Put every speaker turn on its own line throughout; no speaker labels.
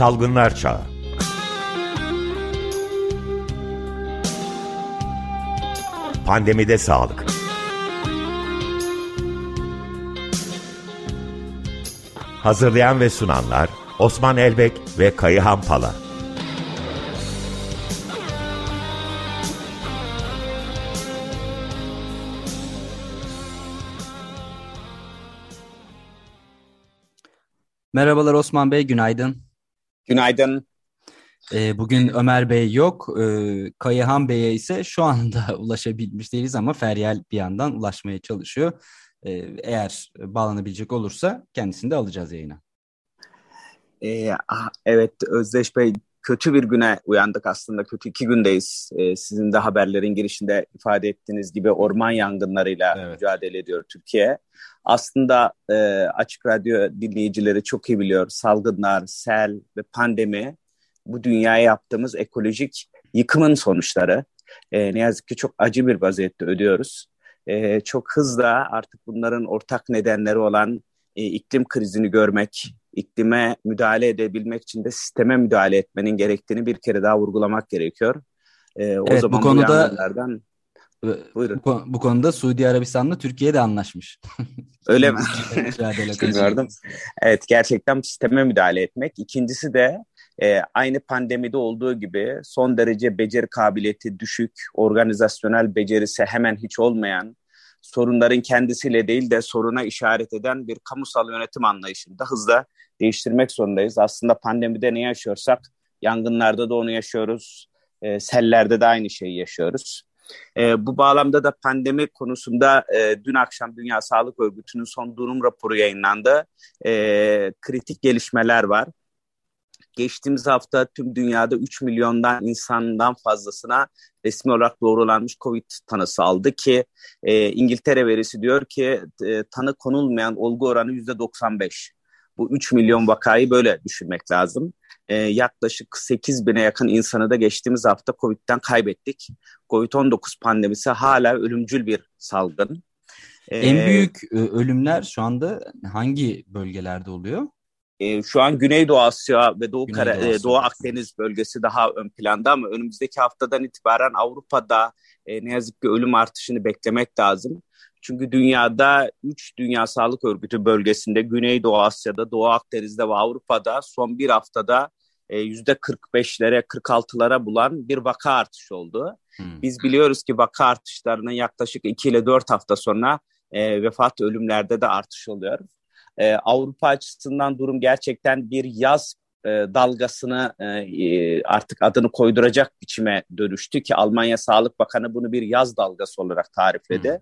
Salgınlar Çağı. Pandemide Sağlık. Hazırlayan ve sunanlar Osman Elbek ve Kayıhan Pala.
Merhabalar Osman Bey, günaydın.
Günaydın.
Ee, bugün Ömer Bey yok, ee, Kayıhan Bey'e ise şu anda ulaşabilmiş değiliz ama Feryal bir yandan ulaşmaya çalışıyor. Ee, eğer bağlanabilecek olursa kendisini de alacağız yayına.
Ee, evet Özdeş Bey kötü bir güne uyandık aslında. Kötü iki gündeyiz. Ee, sizin de haberlerin girişinde ifade ettiğiniz gibi orman yangınlarıyla evet. mücadele ediyor Türkiye. Aslında e, Açık Radyo dinleyicileri çok iyi biliyor. Salgınlar, sel ve pandemi bu dünyaya yaptığımız ekolojik yıkımın sonuçları. E, ne yazık ki çok acı bir vaziyette ödüyoruz. E, çok hızlı artık bunların ortak nedenleri olan e, iklim krizini görmek, iklime müdahale edebilmek için de sisteme müdahale etmenin gerektiğini bir kere daha vurgulamak gerekiyor.
E, o evet, zaman bu konuda Buyurun. Bu, bu konuda Suudi Arabistan'la Türkiye de anlaşmış.
Öyle mi? Bilmiyordum. Evet gerçekten sisteme müdahale etmek. İkincisi de e, aynı pandemide olduğu gibi son derece beceri kabiliyeti düşük, organizasyonel becerisi hemen hiç olmayan, sorunların kendisiyle değil de soruna işaret eden bir kamusal yönetim anlayışını da hızla değiştirmek zorundayız. Aslında pandemide ne yaşıyorsak yangınlarda da onu yaşıyoruz, e, sellerde de aynı şeyi yaşıyoruz. E, bu bağlamda da pandemi konusunda e, dün akşam Dünya Sağlık Örgütü'nün son durum raporu yayınlandı. E, kritik gelişmeler var. Geçtiğimiz hafta tüm dünyada 3 milyondan insandan fazlasına resmi olarak doğrulanmış COVID tanısı aldı ki e, İngiltere verisi diyor ki e, tanı konulmayan olgu oranı %95. Bu 3 milyon vakayı böyle düşünmek lazım. Ee, yaklaşık 8 bine yakın insanı da geçtiğimiz hafta COVID'den kaybettik. COVID-19 pandemisi hala ölümcül bir salgın.
Ee, en büyük e, ölümler şu anda hangi bölgelerde oluyor?
E, şu an Güneydoğu Asya ve Doğu, Kara, e, Doğu Akdeniz bölgesi daha ön planda ama önümüzdeki haftadan itibaren Avrupa'da e, ne yazık ki ölüm artışını beklemek lazım. Çünkü dünyada 3 Dünya Sağlık Örgütü bölgesinde Güneydoğu Asya'da, Doğu Akdeniz'de ve Avrupa'da son bir haftada yüzde 45'lere 46'lara bulan bir vaka artışı oldu. Hmm. Biz biliyoruz ki vaka artışlarının yaklaşık 2 ile 4 hafta sonra e, vefat ölümlerde de artış oluyor. E, Avrupa açısından durum gerçekten bir yaz e, dalgasını e, e, artık adını koyduracak biçime dönüştü ki Almanya Sağlık Bakanı bunu bir yaz dalgası olarak tarifledi. Hmm.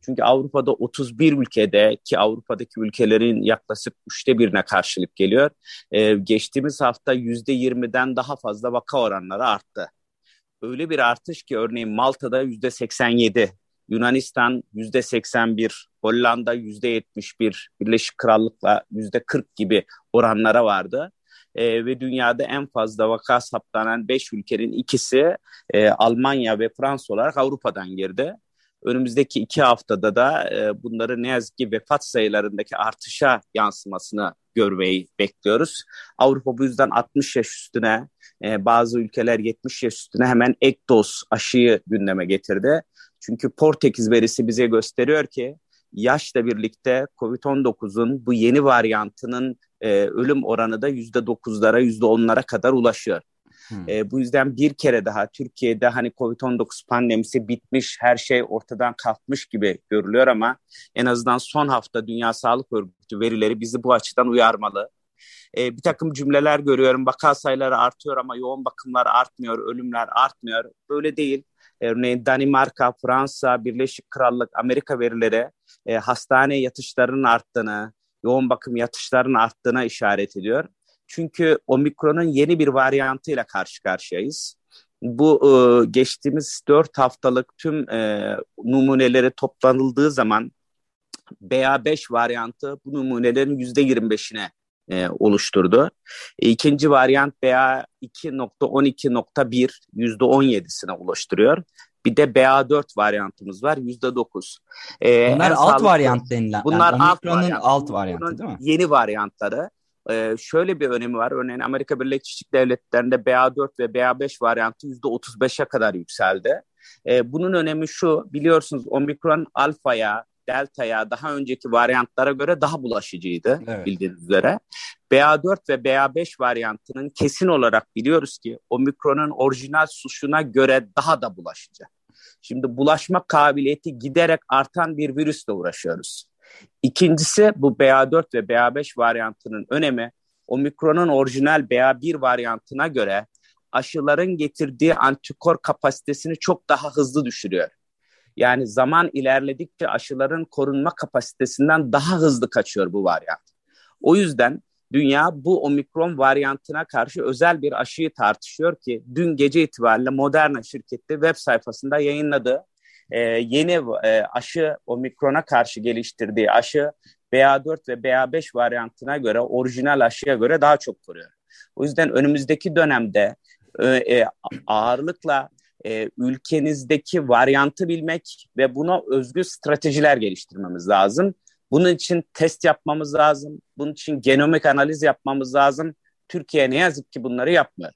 Çünkü Avrupa'da 31 ülkede ki Avrupa'daki ülkelerin yaklaşık üçte birine karşılık geliyor. Ee, geçtiğimiz hafta yüzde 20'den daha fazla vaka oranları arttı. Öyle bir artış ki örneğin Malta'da yüzde 87, Yunanistan yüzde 81, Hollanda yüzde 71, Birleşik Krallık'la yüzde 40 gibi oranlara vardı. E, ve dünyada en fazla vaka saptanan 5 ülkenin ikisi e, Almanya ve Fransa olarak Avrupa'dan girdi. Önümüzdeki iki haftada da e, bunları ne yazık ki vefat sayılarındaki artışa yansımasını görmeyi bekliyoruz. Avrupa bu yüzden 60 yaş üstüne, e, bazı ülkeler 70 yaş üstüne hemen ek doz aşıyı gündeme getirdi. Çünkü Portekiz verisi bize gösteriyor ki yaşla birlikte COVID-19'un bu yeni varyantının e, ölüm oranı da %9'lara, %10'lara kadar ulaşıyor. Hmm. E, bu yüzden bir kere daha Türkiye'de hani Covid-19 pandemisi bitmiş, her şey ortadan kalkmış gibi görülüyor ama en azından son hafta Dünya Sağlık Örgütü verileri bizi bu açıdan uyarmalı. E, bir takım cümleler görüyorum, vaka sayıları artıyor ama yoğun bakımlar artmıyor, ölümler artmıyor. Böyle değil. Örneğin Danimarka, Fransa, Birleşik Krallık, Amerika verileri e, hastane yatışlarının arttığını, yoğun bakım yatışlarının arttığına işaret ediyor. Çünkü omikronun yeni bir varyantıyla karşı karşıyayız. Bu e, geçtiğimiz dört haftalık tüm e, numuneleri toplanıldığı zaman BA5 varyantı bu numunelerin yüzde 25'ine e, oluşturdu. E, ikinci varyant BA2.12.1 yüzde 17'sine ulaştırıyor. Bir de BA4 varyantımız var yüzde 9.
E, bunlar alt sağlıklı, varyant denilen. Bunlar yani alt, varyant. alt varyantı değil mi?
Yeni varyantları. e, şöyle bir önemi var. Örneğin Amerika Birleşik Devletleri'nde BA4 ve BA5 varyantı %35'e kadar yükseldi. E, bunun önemi şu, biliyorsunuz omikron alfaya, delta'ya daha önceki varyantlara göre daha bulaşıcıydı evet. bildiğiniz üzere. BA4 ve BA5 varyantının kesin olarak biliyoruz ki omikronun orijinal suşuna göre daha da bulaşıcı. Şimdi bulaşma kabiliyeti giderek artan bir virüsle uğraşıyoruz. İkincisi bu BA4 ve BA5 varyantının önemi omikronun orijinal BA1 varyantına göre aşıların getirdiği antikor kapasitesini çok daha hızlı düşürüyor. Yani zaman ilerledikçe aşıların korunma kapasitesinden daha hızlı kaçıyor bu varyant. O yüzden dünya bu omikron varyantına karşı özel bir aşıyı tartışıyor ki dün gece itibariyle Moderna şirketi web sayfasında yayınladı. Ee, yeni e, aşı omikrona karşı geliştirdiği aşı BA4 ve BA5 varyantına göre orijinal aşıya göre daha çok koruyor. O yüzden önümüzdeki dönemde e, e, ağırlıkla e, ülkenizdeki varyantı bilmek ve buna özgü stratejiler geliştirmemiz lazım. Bunun için test yapmamız lazım. Bunun için genomik analiz yapmamız lazım. Türkiye ne yazık ki bunları yapmıyor.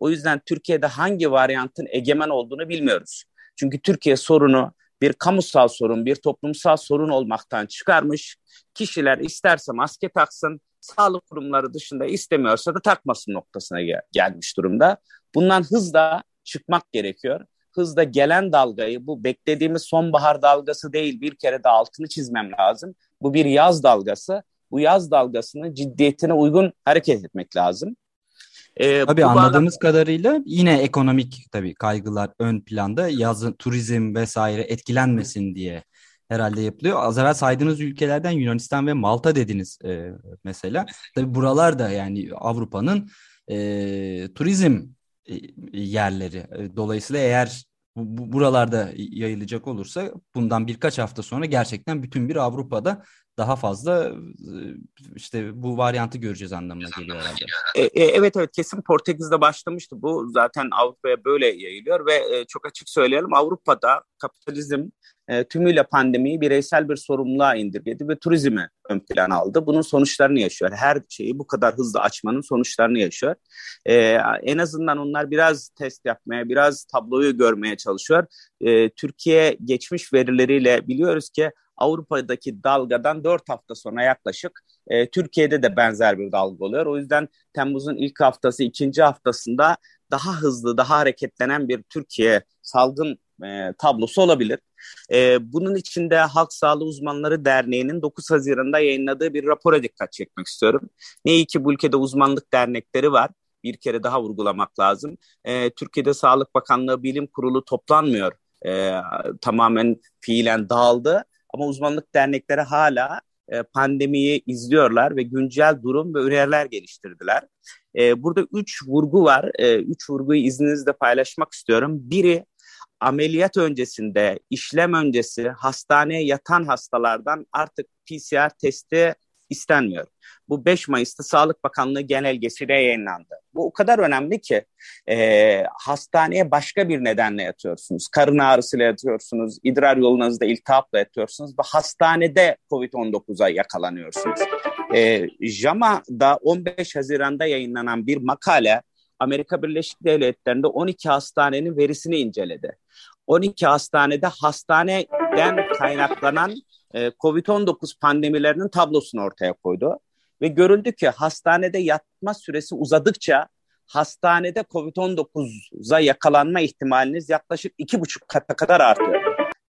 O yüzden Türkiye'de hangi varyantın egemen olduğunu bilmiyoruz. Çünkü Türkiye sorunu bir kamusal sorun, bir toplumsal sorun olmaktan çıkarmış. Kişiler isterse maske taksın, sağlık kurumları dışında istemiyorsa da takmasın noktasına gel- gelmiş durumda. Bundan hızla çıkmak gerekiyor. Hızla gelen dalgayı bu beklediğimiz sonbahar dalgası değil bir kere de altını çizmem lazım. Bu bir yaz dalgası. Bu yaz dalgasının ciddiyetine uygun hareket etmek lazım.
Ee, tabii anladığımız bağlam- kadarıyla yine ekonomik tabii kaygılar ön planda yazın turizm vesaire etkilenmesin diye herhalde yapılıyor. Az evvel saydığınız ülkelerden Yunanistan ve Malta dediniz e, mesela. Tabii buralar da yani Avrupa'nın e, turizm yerleri. E, dolayısıyla eğer bu, buralarda yayılacak olursa bundan birkaç hafta sonra gerçekten bütün bir Avrupa'da daha fazla işte bu varyantı göreceğiz anlamına geliyor herhalde.
E, e, evet evet kesin Portekiz'de başlamıştı. Bu zaten Avrupa'ya böyle yayılıyor ve e, çok açık söyleyelim Avrupa'da kapitalizm e, tümüyle pandemiyi bireysel bir sorumluluğa indirgedi ve turizmi ön plana aldı. Bunun sonuçlarını yaşıyor. Her şeyi bu kadar hızlı açmanın sonuçlarını yaşıyor. E, en azından onlar biraz test yapmaya, biraz tabloyu görmeye çalışıyor. E, Türkiye geçmiş verileriyle biliyoruz ki Avrupa'daki dalgadan 4 hafta sonra yaklaşık e, Türkiye'de de benzer bir dalga oluyor. O yüzden Temmuz'un ilk haftası, ikinci haftasında daha hızlı, daha hareketlenen bir Türkiye salgın e, tablosu olabilir. E, bunun içinde Halk Sağlığı Uzmanları Derneği'nin 9 Haziran'da yayınladığı bir rapora dikkat çekmek istiyorum. Ne iyi ki bu ülkede uzmanlık dernekleri var. Bir kere daha vurgulamak lazım. E, Türkiye'de Sağlık Bakanlığı Bilim Kurulu toplanmıyor. E, tamamen fiilen dağıldı. Ama uzmanlık dernekleri hala e, pandemiyi izliyorlar ve güncel durum ve öneriler geliştirdiler. E, burada üç vurgu var. E, üç vurguyu izninizle paylaşmak istiyorum. Biri ameliyat öncesinde, işlem öncesi hastaneye yatan hastalardan artık PCR testi istenmiyor. Bu 5 Mayıs'ta Sağlık Bakanlığı genelgesiyle yayınlandı. Bu o kadar önemli ki e, hastaneye başka bir nedenle yatıyorsunuz. Karın ağrısıyla yatıyorsunuz, idrar yolunuzda iltihapla yatıyorsunuz ve hastanede COVID-19'a yakalanıyorsunuz. E, JAMA'da 15 Haziran'da yayınlanan bir makale Amerika Birleşik Devletleri'nde 12 hastanenin verisini inceledi. 12 hastanede hastaneden kaynaklanan e, COVID-19 pandemilerinin tablosunu ortaya koydu. Ve görüldü ki hastanede yatma süresi uzadıkça hastanede COVID-19'a yakalanma ihtimaliniz yaklaşık iki buçuk kata kadar artıyor.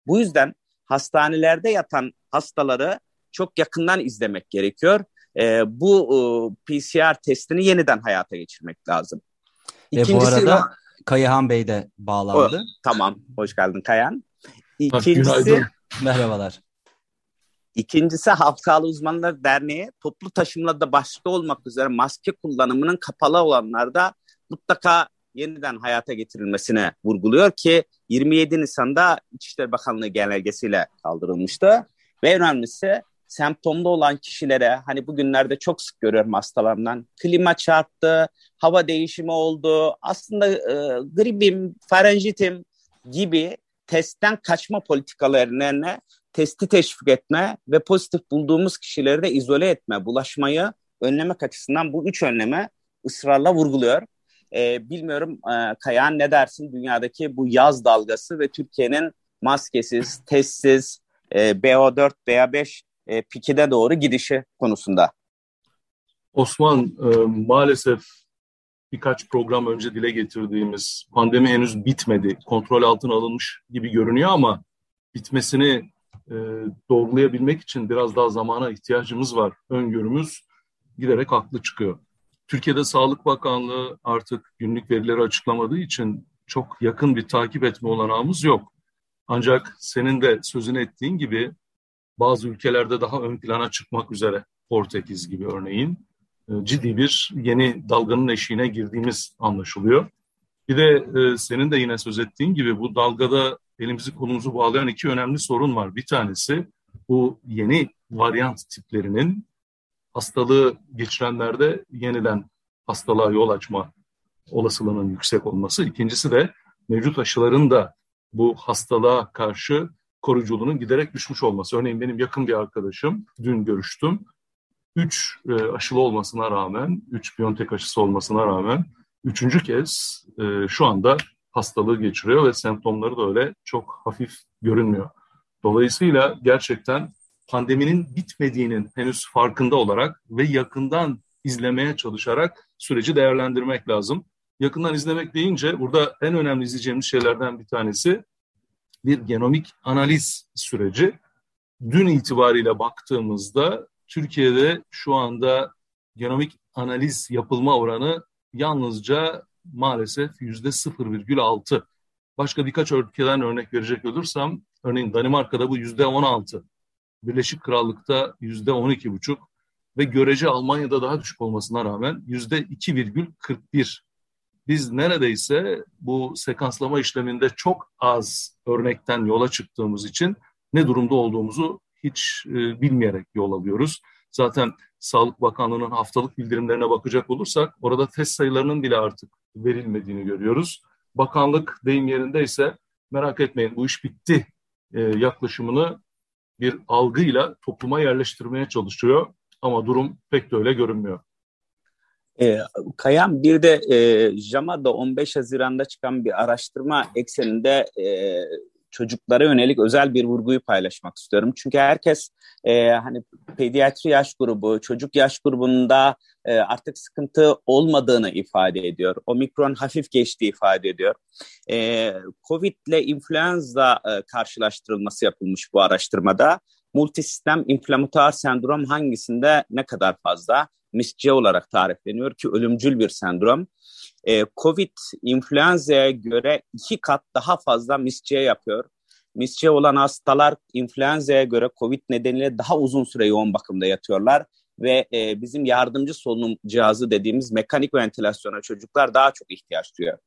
Bu yüzden hastanelerde yatan hastaları çok yakından izlemek gerekiyor. E, bu e, PCR testini yeniden hayata geçirmek lazım.
İkincisi, Ve bu arada Kayahan Bey de bağlandı. O,
tamam, hoş geldin Kayan. İkincisi,
merhabalar.
İkincisi Halk Sağlığı Uzmanları Derneği toplu taşımlarda başta olmak üzere maske kullanımının kapalı olanlarda mutlaka yeniden hayata getirilmesine vurguluyor ki 27 Nisan'da İçişleri Bakanlığı genelgesiyle kaldırılmıştı. Ve önemlisi semptomda olan kişilere hani bugünlerde çok sık görüyorum hastalarımdan klima çarptı, hava değişimi oldu, aslında e, gripim, farenjitim gibi testten kaçma politikalarına testi teşvik etme ve pozitif bulduğumuz kişileri de izole etme, bulaşmayı önlemek açısından bu üç önleme ısrarla vurguluyor. E, bilmiyorum e, Kayahan ne dersin dünyadaki bu yaz dalgası ve Türkiye'nin maskesiz, testsiz, e, BO4, BA5 e, pikide doğru gidişi konusunda.
Osman e, maalesef birkaç program önce dile getirdiğimiz pandemi henüz bitmedi. Kontrol altına alınmış gibi görünüyor ama bitmesini e, doğrulayabilmek için biraz daha zamana ihtiyacımız var. Öngörümüz giderek haklı çıkıyor. Türkiye'de Sağlık Bakanlığı artık günlük verileri açıklamadığı için çok yakın bir takip etme olanağımız yok. Ancak senin de sözünü ettiğin gibi bazı ülkelerde daha ön plana çıkmak üzere Portekiz gibi örneğin e, ciddi bir yeni dalganın eşiğine girdiğimiz anlaşılıyor. Bir de e, senin de yine söz ettiğin gibi bu dalgada elimizi kolumuzu bağlayan iki önemli sorun var. Bir tanesi bu yeni varyant tiplerinin hastalığı geçirenlerde yeniden hastalığa yol açma olasılığının yüksek olması. İkincisi de mevcut aşıların da bu hastalığa karşı koruyuculuğunun giderek düşmüş olması. Örneğin benim yakın bir arkadaşım, dün görüştüm. Üç e, aşılı olmasına rağmen, üç Biontech aşısı olmasına rağmen üçüncü kez e, şu anda hastalığı geçiriyor ve semptomları da öyle çok hafif görünmüyor. Dolayısıyla gerçekten pandeminin bitmediğinin henüz farkında olarak ve yakından izlemeye çalışarak süreci değerlendirmek lazım. Yakından izlemek deyince burada en önemli izleyeceğimiz şeylerden bir tanesi bir genomik analiz süreci. Dün itibariyle baktığımızda Türkiye'de şu anda genomik analiz yapılma oranı yalnızca maalesef yüzde 0,6. Başka birkaç ülkeden örnek verecek olursam, örneğin Danimarka'da bu yüzde 16, Birleşik Krallık'ta yüzde 12,5 ve görece Almanya'da daha düşük olmasına rağmen yüzde 2,41. Biz neredeyse bu sekanslama işleminde çok az örnekten yola çıktığımız için ne durumda olduğumuzu hiç e, bilmeyerek yol alıyoruz. Zaten Sağlık Bakanlığı'nın haftalık bildirimlerine bakacak olursak orada test sayılarının bile artık verilmediğini görüyoruz. Bakanlık deyim yerindeyse merak etmeyin bu iş bitti e, yaklaşımını bir algıyla topluma yerleştirmeye çalışıyor ama durum pek de öyle görünmüyor.
E, Kayan bir de e, JAMA'da 15 Haziran'da çıkan bir araştırma ekseninde e, çocuklara yönelik özel bir vurguyu paylaşmak istiyorum. Çünkü herkes e, hani pediatri yaş grubu, çocuk yaş grubunda e, artık sıkıntı olmadığını ifade ediyor. Omikron hafif geçtiği ifade ediyor. E, Covid ile influenza e, karşılaştırılması yapılmış bu araştırmada. Multisistem inflamatuar sendrom hangisinde ne kadar fazla? MIS-C olarak tarifleniyor ki ölümcül bir sendrom. Ee, Covid influenza'ya göre iki kat daha fazla MIS-C yapıyor. MIS-C olan hastalar influenza'ya göre Covid nedeniyle daha uzun süre yoğun bakımda yatıyorlar ve e, bizim yardımcı solunum cihazı dediğimiz mekanik ventilasyona çocuklar daha çok ihtiyaç duyuyor.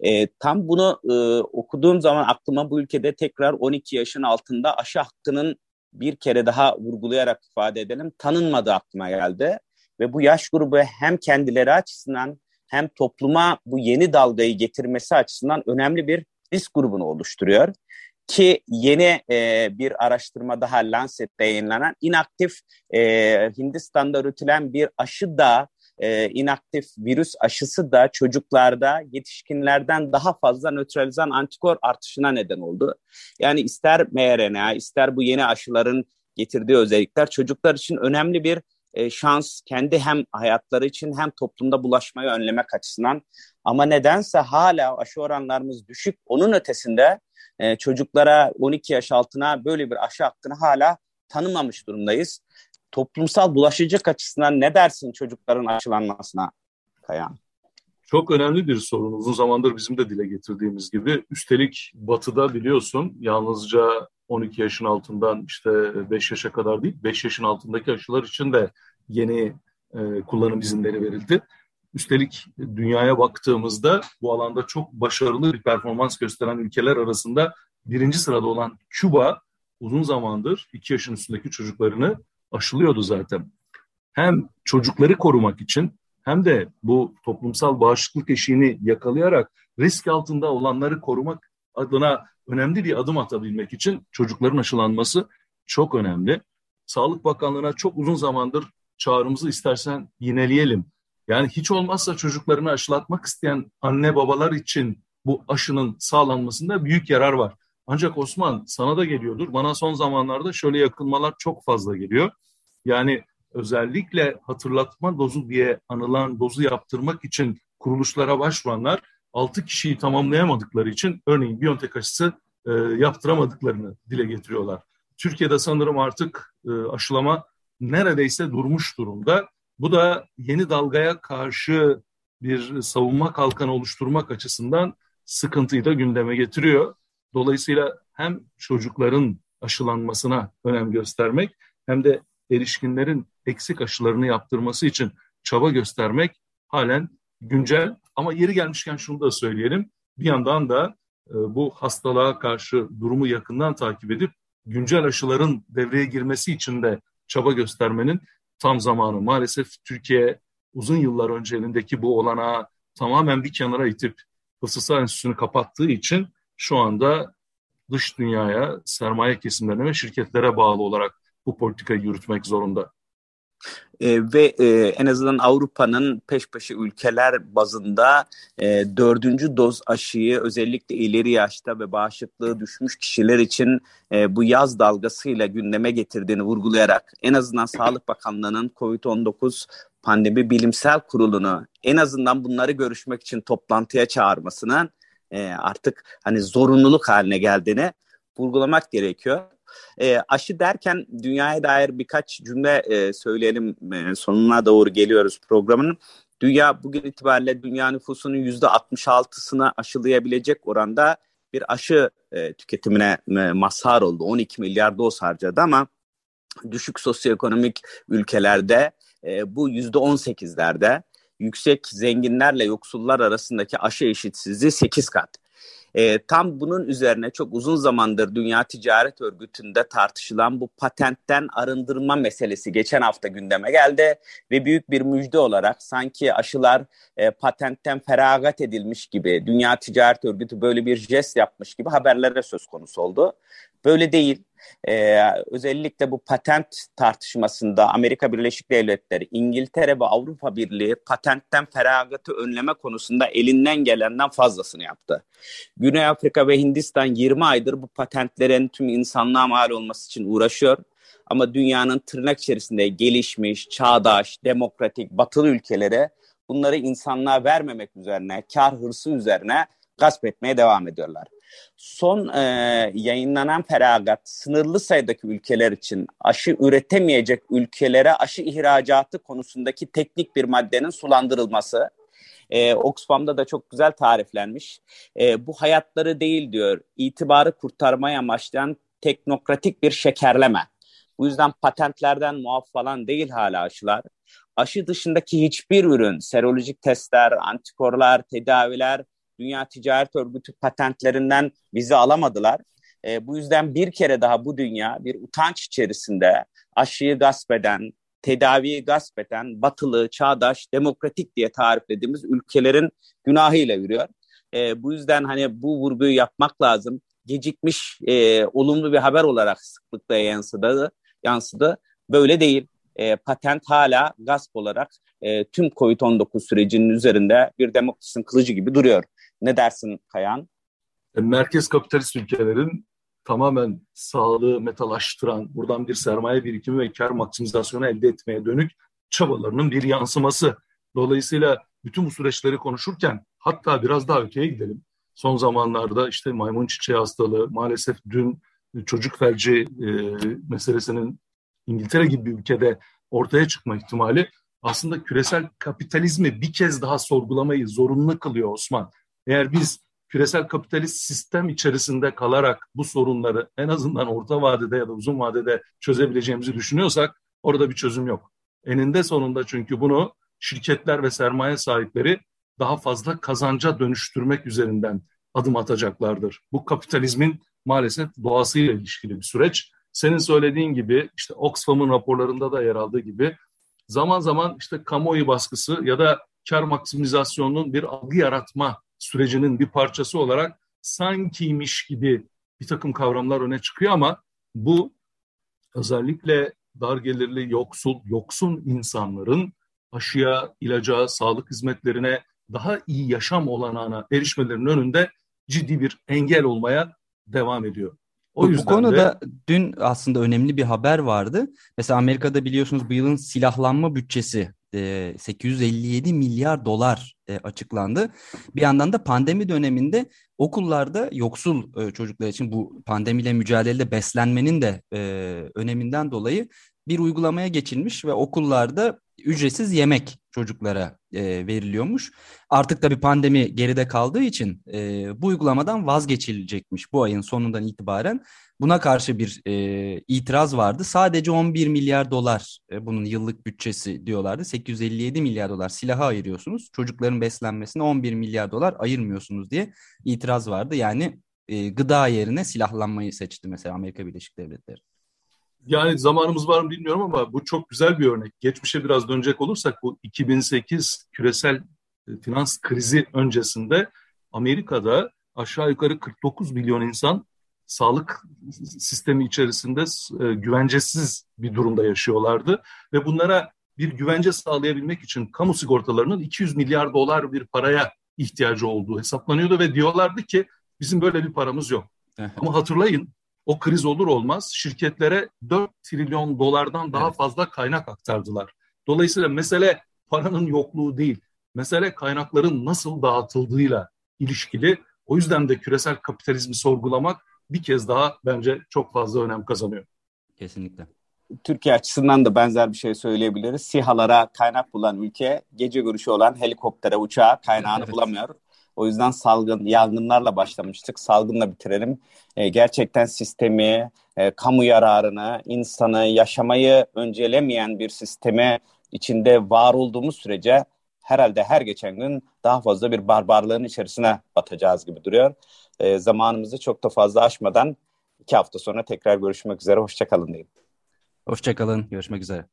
E, tam bunu e, okuduğum zaman aklıma bu ülkede tekrar 12 yaşın altında aşı hakkının bir kere daha vurgulayarak ifade edelim tanınmadığı aklıma geldi. Ve bu yaş grubu hem kendileri açısından hem topluma bu yeni dalgayı getirmesi açısından önemli bir risk grubunu oluşturuyor. Ki yeni e, bir araştırma daha Lancet'te yayınlanan inaktif e, Hindistan'da üretilen bir aşı da e, inaktif virüs aşısı da çocuklarda yetişkinlerden daha fazla nötralizan antikor artışına neden oldu. Yani ister mRNA ister bu yeni aşıların getirdiği özellikler çocuklar için önemli bir e, şans kendi hem hayatları için hem toplumda bulaşmayı önlemek açısından. Ama nedense hala aşı oranlarımız düşük. Onun ötesinde e, çocuklara 12 yaş altına böyle bir aşı hakkını hala tanımamış durumdayız. Toplumsal bulaşıcılık açısından ne dersin çocukların aşılanmasına Kayan?
Çok önemli bir sorun. Uzun zamandır bizim de dile getirdiğimiz gibi. Üstelik batıda biliyorsun yalnızca 12 yaşın altından işte 5 yaşa kadar değil, 5 yaşın altındaki aşılar için de yeni e, kullanım izinleri verildi. Üstelik dünyaya baktığımızda bu alanda çok başarılı bir performans gösteren ülkeler arasında birinci sırada olan Küba uzun zamandır 2 yaşın üstündeki çocuklarını aşılıyordu zaten. Hem çocukları korumak için hem de bu toplumsal bağışıklık eşiğini yakalayarak risk altında olanları korumak adına önemli bir adım atabilmek için çocukların aşılanması çok önemli. Sağlık Bakanlığı'na çok uzun zamandır çağrımızı istersen yineleyelim. Yani hiç olmazsa çocuklarını aşılatmak isteyen anne babalar için bu aşının sağlanmasında büyük yarar var. Ancak Osman sana da geliyordur. Bana son zamanlarda şöyle yakınmalar çok fazla geliyor. Yani özellikle hatırlatma dozu diye anılan dozu yaptırmak için kuruluşlara başvuranlar 6 kişiyi tamamlayamadıkları için örneğin Biontech aşısı e, yaptıramadıklarını dile getiriyorlar. Türkiye'de sanırım artık e, aşılama neredeyse durmuş durumda. Bu da yeni dalgaya karşı bir savunma kalkanı oluşturmak açısından sıkıntıyı da gündeme getiriyor. Dolayısıyla hem çocukların aşılanmasına önem göstermek hem de erişkinlerin eksik aşılarını yaptırması için çaba göstermek halen güncel. Ama yeri gelmişken şunu da söyleyelim. Bir yandan da e, bu hastalığa karşı durumu yakından takip edip güncel aşıların devreye girmesi için de çaba göstermenin tam zamanı. Maalesef Türkiye uzun yıllar önce elindeki bu olanağı tamamen bir kenara itip Hıfzı Enstitüsü'nü kapattığı için şu anda dış dünyaya, sermaye kesimlerine ve şirketlere bağlı olarak bu politikayı yürütmek zorunda.
E, ve e, en azından Avrupa'nın peş peşe ülkeler bazında e, dördüncü doz aşıyı özellikle ileri yaşta ve bağışıklığı düşmüş kişiler için e, bu yaz dalgasıyla gündeme getirdiğini vurgulayarak en azından Sağlık Bakanlığı'nın COVID-19 pandemi bilimsel kurulunu en azından bunları görüşmek için toplantıya çağırmasının e, artık hani zorunluluk haline geldiğini vurgulamak gerekiyor. E, aşı derken dünyaya dair birkaç cümle e, söyleyelim. E, sonuna doğru geliyoruz programın. Dünya bugün itibariyle dünya nüfusunun yüzde 66'sını aşılayabilecek oranda bir aşı e, tüketimine e, mazhar oldu. 12 milyar doz harcadı ama düşük sosyoekonomik ülkelerde e, bu yüzde 18'lerde yüksek zenginlerle yoksullar arasındaki aşı eşitsizliği 8 kat. E, tam bunun üzerine çok uzun zamandır Dünya Ticaret Örgütü'nde tartışılan bu patentten arındırma meselesi geçen hafta gündeme geldi ve büyük bir müjde olarak sanki aşılar e, patentten feragat edilmiş gibi Dünya Ticaret Örgütü böyle bir jest yapmış gibi haberlere söz konusu oldu. Böyle değil. Ee, özellikle bu patent tartışmasında Amerika Birleşik Devletleri, İngiltere ve Avrupa Birliği patentten feragatı önleme konusunda elinden gelenden fazlasını yaptı. Güney Afrika ve Hindistan 20 aydır bu patentlerin tüm insanlığa mal olması için uğraşıyor. Ama dünyanın tırnak içerisinde gelişmiş, çağdaş, demokratik, batılı ülkelere bunları insanlığa vermemek üzerine, kar hırsı üzerine gasp etmeye devam ediyorlar. Son e, yayınlanan feragat sınırlı sayıdaki ülkeler için aşı üretemeyecek ülkelere aşı ihracatı konusundaki teknik bir maddenin sulandırılması. E, Oxfam'da da çok güzel tariflenmiş. E, bu hayatları değil diyor, itibarı kurtarmaya amaçlayan teknokratik bir şekerleme. Bu yüzden patentlerden muaf falan değil hala aşılar. Aşı dışındaki hiçbir ürün, serolojik testler, antikorlar, tedaviler Dünya Ticaret Örgütü patentlerinden vize alamadılar. E, bu yüzden bir kere daha bu dünya bir utanç içerisinde aşıyı gasp eden, tedaviyi gasp eden batılı, çağdaş, demokratik diye tariflediğimiz ülkelerin günahıyla yürüyor. E, bu yüzden hani bu vurguyu yapmak lazım. Gecikmiş e, olumlu bir haber olarak sıklıkla yansıdı. yansıdı. Böyle değil. E, patent hala gasp olarak e, tüm COVID-19 sürecinin üzerinde bir demokrasinin kılıcı gibi duruyor. Ne dersin Kayan?
E, merkez kapitalist ülkelerin tamamen sağlığı metalaştıran, buradan bir sermaye birikimi ve kar maksimizasyonu elde etmeye dönük çabalarının bir yansıması. Dolayısıyla bütün bu süreçleri konuşurken hatta biraz daha öteye gidelim. Son zamanlarda işte maymun çiçeği hastalığı, maalesef dün çocuk felci e, meselesinin İngiltere gibi bir ülkede ortaya çıkma ihtimali aslında küresel kapitalizmi bir kez daha sorgulamayı zorunlu kılıyor Osman. Eğer biz küresel kapitalist sistem içerisinde kalarak bu sorunları en azından orta vadede ya da uzun vadede çözebileceğimizi düşünüyorsak orada bir çözüm yok. Eninde sonunda çünkü bunu şirketler ve sermaye sahipleri daha fazla kazanca dönüştürmek üzerinden adım atacaklardır. Bu kapitalizmin maalesef doğasıyla ilişkili bir süreç. Senin söylediğin gibi işte Oxfam'ın raporlarında da yer aldığı gibi zaman zaman işte kamuoyu baskısı ya da kar maksimizasyonunun bir algı yaratma sürecinin bir parçası olarak sankiymiş gibi bir takım kavramlar öne çıkıyor ama bu özellikle dar gelirli, yoksul, yoksun insanların aşıya, ilaca, sağlık hizmetlerine daha iyi yaşam olanağına erişmelerinin önünde ciddi bir engel olmaya devam ediyor.
O bu konuda de... dün aslında önemli bir haber vardı. Mesela Amerika'da biliyorsunuz bu yılın silahlanma bütçesi 857 e, milyar dolar e, açıklandı. Bir yandan da pandemi döneminde okullarda yoksul e, çocuklar için bu pandemiyle mücadelede beslenmenin de öneminden dolayı bir uygulamaya geçilmiş ve okullarda ücretsiz yemek çocuklara e, veriliyormuş. Artık da bir pandemi geride kaldığı için e, bu uygulamadan vazgeçilecekmiş bu ayın sonundan itibaren. Buna karşı bir e, itiraz vardı. Sadece 11 milyar dolar e, bunun yıllık bütçesi diyorlardı. 857 milyar dolar silaha ayırıyorsunuz. Çocukların beslenmesine 11 milyar dolar ayırmıyorsunuz diye itiraz vardı. Yani e, gıda yerine silahlanmayı seçti mesela Amerika Birleşik Devletleri.
Yani zamanımız var mı bilmiyorum ama bu çok güzel bir örnek. Geçmişe biraz dönecek olursak bu 2008 küresel e, finans krizi öncesinde Amerika'da aşağı yukarı 49 milyon insan sağlık sistemi içerisinde e, güvencesiz bir durumda yaşıyorlardı ve bunlara bir güvence sağlayabilmek için kamu sigortalarının 200 milyar dolar bir paraya ihtiyacı olduğu hesaplanıyordu ve diyorlardı ki bizim böyle bir paramız yok. Ama hatırlayın o kriz olur olmaz şirketlere 4 trilyon dolardan daha evet. fazla kaynak aktardılar. Dolayısıyla mesele paranın yokluğu değil, mesele kaynakların nasıl dağıtıldığıyla ilişkili. O yüzden de küresel kapitalizmi sorgulamak bir kez daha bence çok fazla önem kazanıyor.
Kesinlikle.
Türkiye açısından da benzer bir şey söyleyebiliriz. SİHA'lara kaynak bulan ülke gece görüşü olan helikoptere, uçağa kaynağını evet. bulamıyor. O yüzden salgın, yangınlarla başlamıştık. Salgınla bitirelim. E, gerçekten sistemi, e, kamu yararını, insanı, yaşamayı öncelemeyen bir sisteme içinde var olduğumuz sürece herhalde her geçen gün daha fazla bir barbarlığın içerisine batacağız gibi duruyor. E, zamanımızı çok da fazla aşmadan iki hafta sonra tekrar görüşmek üzere. Hoşçakalın diyeyim.
Hoşçakalın. Görüşmek üzere.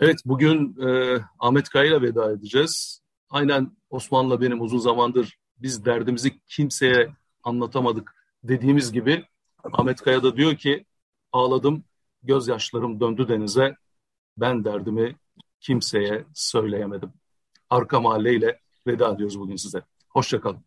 Evet bugün e, Ahmet Kaya ile veda edeceğiz. Aynen Osman'la benim uzun zamandır biz derdimizi kimseye anlatamadık dediğimiz gibi Ahmet Kaya da diyor ki ağladım gözyaşlarım döndü denize ben derdimi kimseye söyleyemedim. Arka mahalleyle veda ediyoruz bugün size. Hoşçakalın.